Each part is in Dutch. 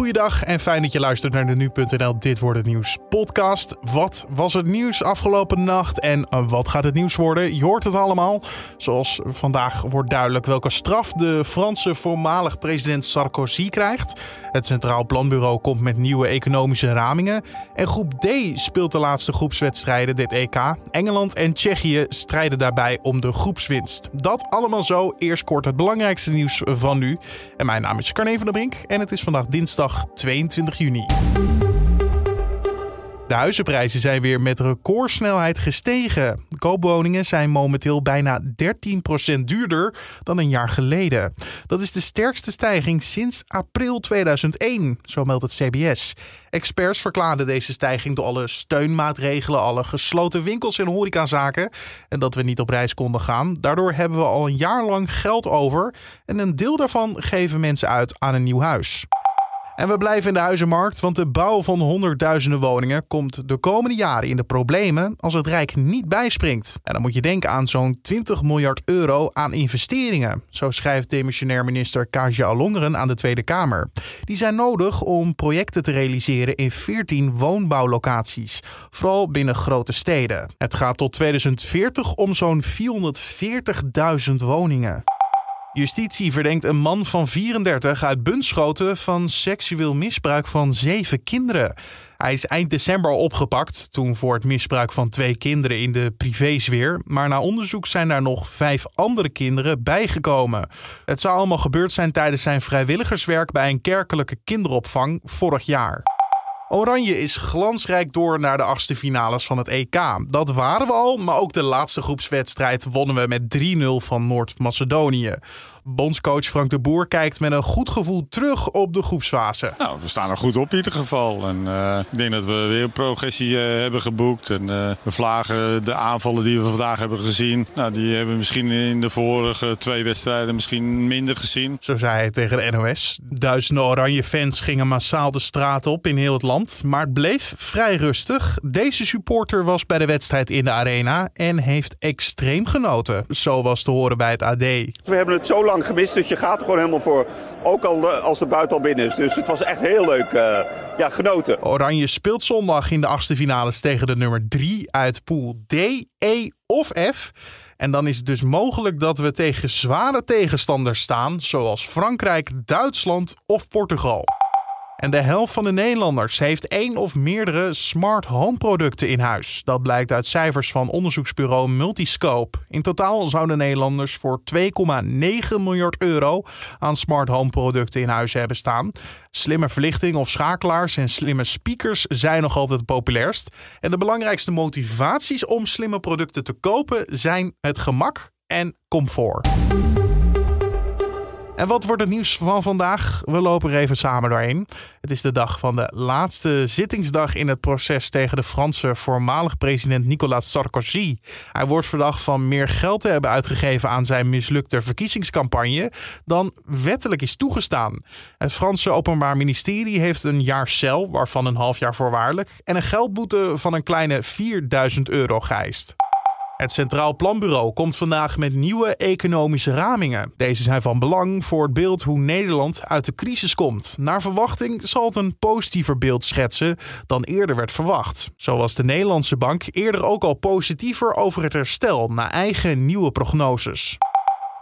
goeiedag en fijn dat je luistert naar de Nu.nl Dit Wordt Het Nieuws podcast. Wat was het nieuws afgelopen nacht en eh, wat gaat het nieuws worden? Je hoort het allemaal. Zoals vandaag wordt duidelijk welke straf de Franse voormalig president Sarkozy krijgt. Het Centraal Planbureau komt met nieuwe economische ramingen. En groep D speelt de laatste groepswedstrijden dit EK. Engeland en Tsjechië strijden daarbij om de groepswinst. Dat allemaal zo. Eerst kort het belangrijkste nieuws van nu. En mijn naam is Carne van der Brink en het is vandaag dinsdag 22 juni. De huizenprijzen zijn weer met recordsnelheid gestegen. Koopwoningen zijn momenteel bijna 13% duurder dan een jaar geleden. Dat is de sterkste stijging sinds april 2001, zo meldt het CBS. Experts verklaarden deze stijging door alle steunmaatregelen, alle gesloten winkels en horecazaken en dat we niet op reis konden gaan. Daardoor hebben we al een jaar lang geld over en een deel daarvan geven mensen uit aan een nieuw huis. En we blijven in de huizenmarkt, want de bouw van honderdduizenden woningen komt de komende jaren in de problemen als het Rijk niet bijspringt. En dan moet je denken aan zo'n 20 miljard euro aan investeringen. Zo schrijft demissionair minister Kaja Alongeren aan de Tweede Kamer. Die zijn nodig om projecten te realiseren in 14 woonbouwlocaties, vooral binnen grote steden. Het gaat tot 2040 om zo'n 440.000 woningen. Justitie verdenkt een man van 34 uit Bunschoten van seksueel misbruik van zeven kinderen. Hij is eind december opgepakt, toen voor het misbruik van twee kinderen in de privésfeer. Maar na onderzoek zijn daar nog vijf andere kinderen bijgekomen. Het zou allemaal gebeurd zijn tijdens zijn vrijwilligerswerk bij een kerkelijke kinderopvang vorig jaar. Oranje is glansrijk door naar de achtste finales van het EK. Dat waren we al, maar ook de laatste groepswedstrijd wonnen we met 3-0 van Noord-Macedonië. Bondscoach Frank de Boer kijkt met een goed gevoel terug op de groepsfase. Nou, we staan er goed op in ieder geval. En uh, ik denk dat we weer progressie uh, hebben geboekt. En uh, we vlagen de aanvallen die we vandaag hebben gezien. Nou, die hebben we misschien in de vorige twee wedstrijden misschien minder gezien. Zo zei hij tegen de NOS. Duizenden oranje fans gingen massaal de straat op in heel het land. Maar het bleef vrij rustig. Deze supporter was bij de wedstrijd in de arena en heeft extreem genoten. Zo was te horen bij het AD. We hebben het zo lang gemist. Dus je gaat er gewoon helemaal voor. Ook al als de buiten al binnen is. Dus het was echt heel leuk. Uh, ja, genoten. Oranje speelt zondag in de achtste finales tegen de nummer 3 uit pool D, E of F. En dan is het dus mogelijk dat we tegen zware tegenstanders staan, zoals Frankrijk, Duitsland of Portugal. En de helft van de Nederlanders heeft één of meerdere smart home producten in huis. Dat blijkt uit cijfers van onderzoeksbureau Multiscope. In totaal zouden Nederlanders voor 2,9 miljard euro aan smart home producten in huis hebben staan. Slimme verlichting of schakelaars en slimme speakers zijn nog altijd het populairst. En de belangrijkste motivaties om slimme producten te kopen zijn het gemak en comfort. En wat wordt het nieuws van vandaag? We lopen er even samen doorheen. Het is de dag van de laatste zittingsdag in het proces tegen de Franse voormalig president Nicolas Sarkozy. Hij wordt verdacht van meer geld te hebben uitgegeven aan zijn mislukte verkiezingscampagne dan wettelijk is toegestaan. Het Franse Openbaar Ministerie heeft een jaar cel, waarvan een half jaar voorwaardelijk, en een geldboete van een kleine 4000 euro geëist. Het Centraal Planbureau komt vandaag met nieuwe economische ramingen. Deze zijn van belang voor het beeld hoe Nederland uit de crisis komt. Naar verwachting zal het een positiever beeld schetsen dan eerder werd verwacht. Zo was de Nederlandse bank eerder ook al positiever over het herstel na eigen nieuwe prognoses.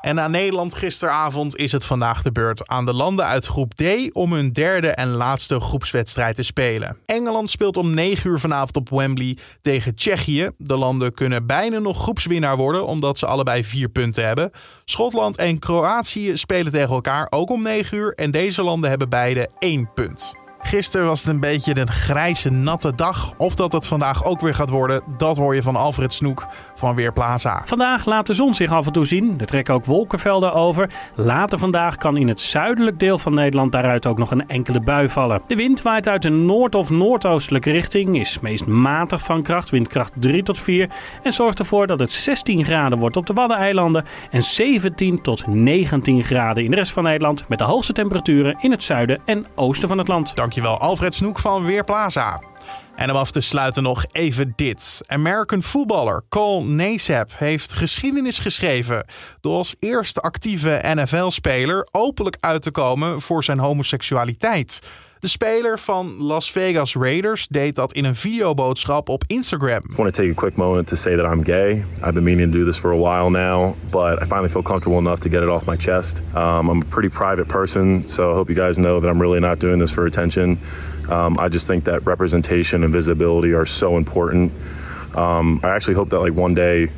En na Nederland gisteravond is het vandaag de beurt aan de landen uit groep D om hun derde en laatste groepswedstrijd te spelen. Engeland speelt om 9 uur vanavond op Wembley tegen Tsjechië. De landen kunnen bijna nog groepswinnaar worden omdat ze allebei vier punten hebben. Schotland en Kroatië spelen tegen elkaar ook om 9 uur en deze landen hebben beide één punt. Gisteren was het een beetje een grijze, natte dag. Of dat het vandaag ook weer gaat worden, dat hoor je van Alfred Snoek van Weerplaza. Vandaag laat de zon zich af en toe zien. Er trekken ook wolkenvelden over. Later vandaag kan in het zuidelijk deel van Nederland daaruit ook nog een enkele bui vallen. De wind waait uit een noord- of noordoostelijke richting, is meest matig van kracht, windkracht 3 tot 4. En zorgt ervoor dat het 16 graden wordt op de Waddeneilanden en 17 tot 19 graden in de rest van Nederland. Met de hoogste temperaturen in het zuiden en oosten van het land. Dankjewel Alfred Snoek van Weerplaza. En om af te sluiten nog even dit. American voetballer Cole Naisap heeft geschiedenis geschreven door als eerste actieve NFL-speler openlijk uit te komen voor zijn homoseksualiteit. De speler van Las Vegas Raiders deed dat in een videoboodschap op Instagram. I want to take a quick moment to say that I'm gay. I've been meaning to do this for a while now, but I finally feel comfortable enough to get it off my chest. Um, I'm a pretty private person, so I hope you guys know that I'm really not doing this for attention. Um, I just think that representation and visibility are so important. Um, I actually hope that like one day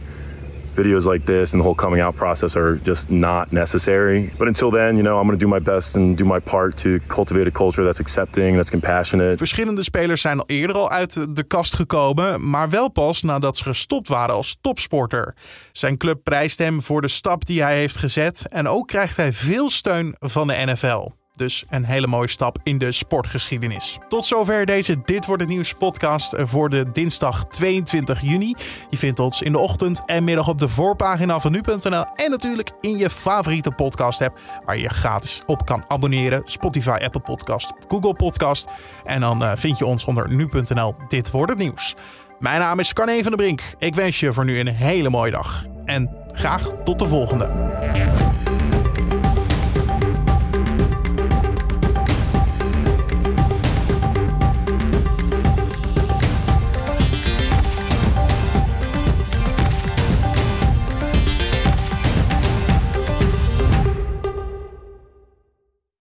videos like this and the whole coming out process are just not necessary. But until then, you know, I'm going to do my best and do my part to cultivate a culture that's accepting, that's compassionate. Verschillende spelers zijn al eerder al uit de kast gekomen, maar wel pas nadat ze gestopt waren als topsporter. Zijn club prijst hem voor de stap die hij heeft gezet en ook krijgt hij veel steun van de NFL. Dus een hele mooie stap in de sportgeschiedenis. Tot zover deze Dit wordt het nieuws podcast voor de dinsdag 22 juni. Je vindt ons in de ochtend en middag op de voorpagina van nu.nl en natuurlijk in je favoriete podcast app waar je gratis op kan abonneren. Spotify, Apple Podcast, Google Podcast. En dan uh, vind je ons onder nu.nl Dit wordt het nieuws. Mijn naam is Carne van der Brink. Ik wens je voor nu een hele mooie dag. En graag tot de volgende.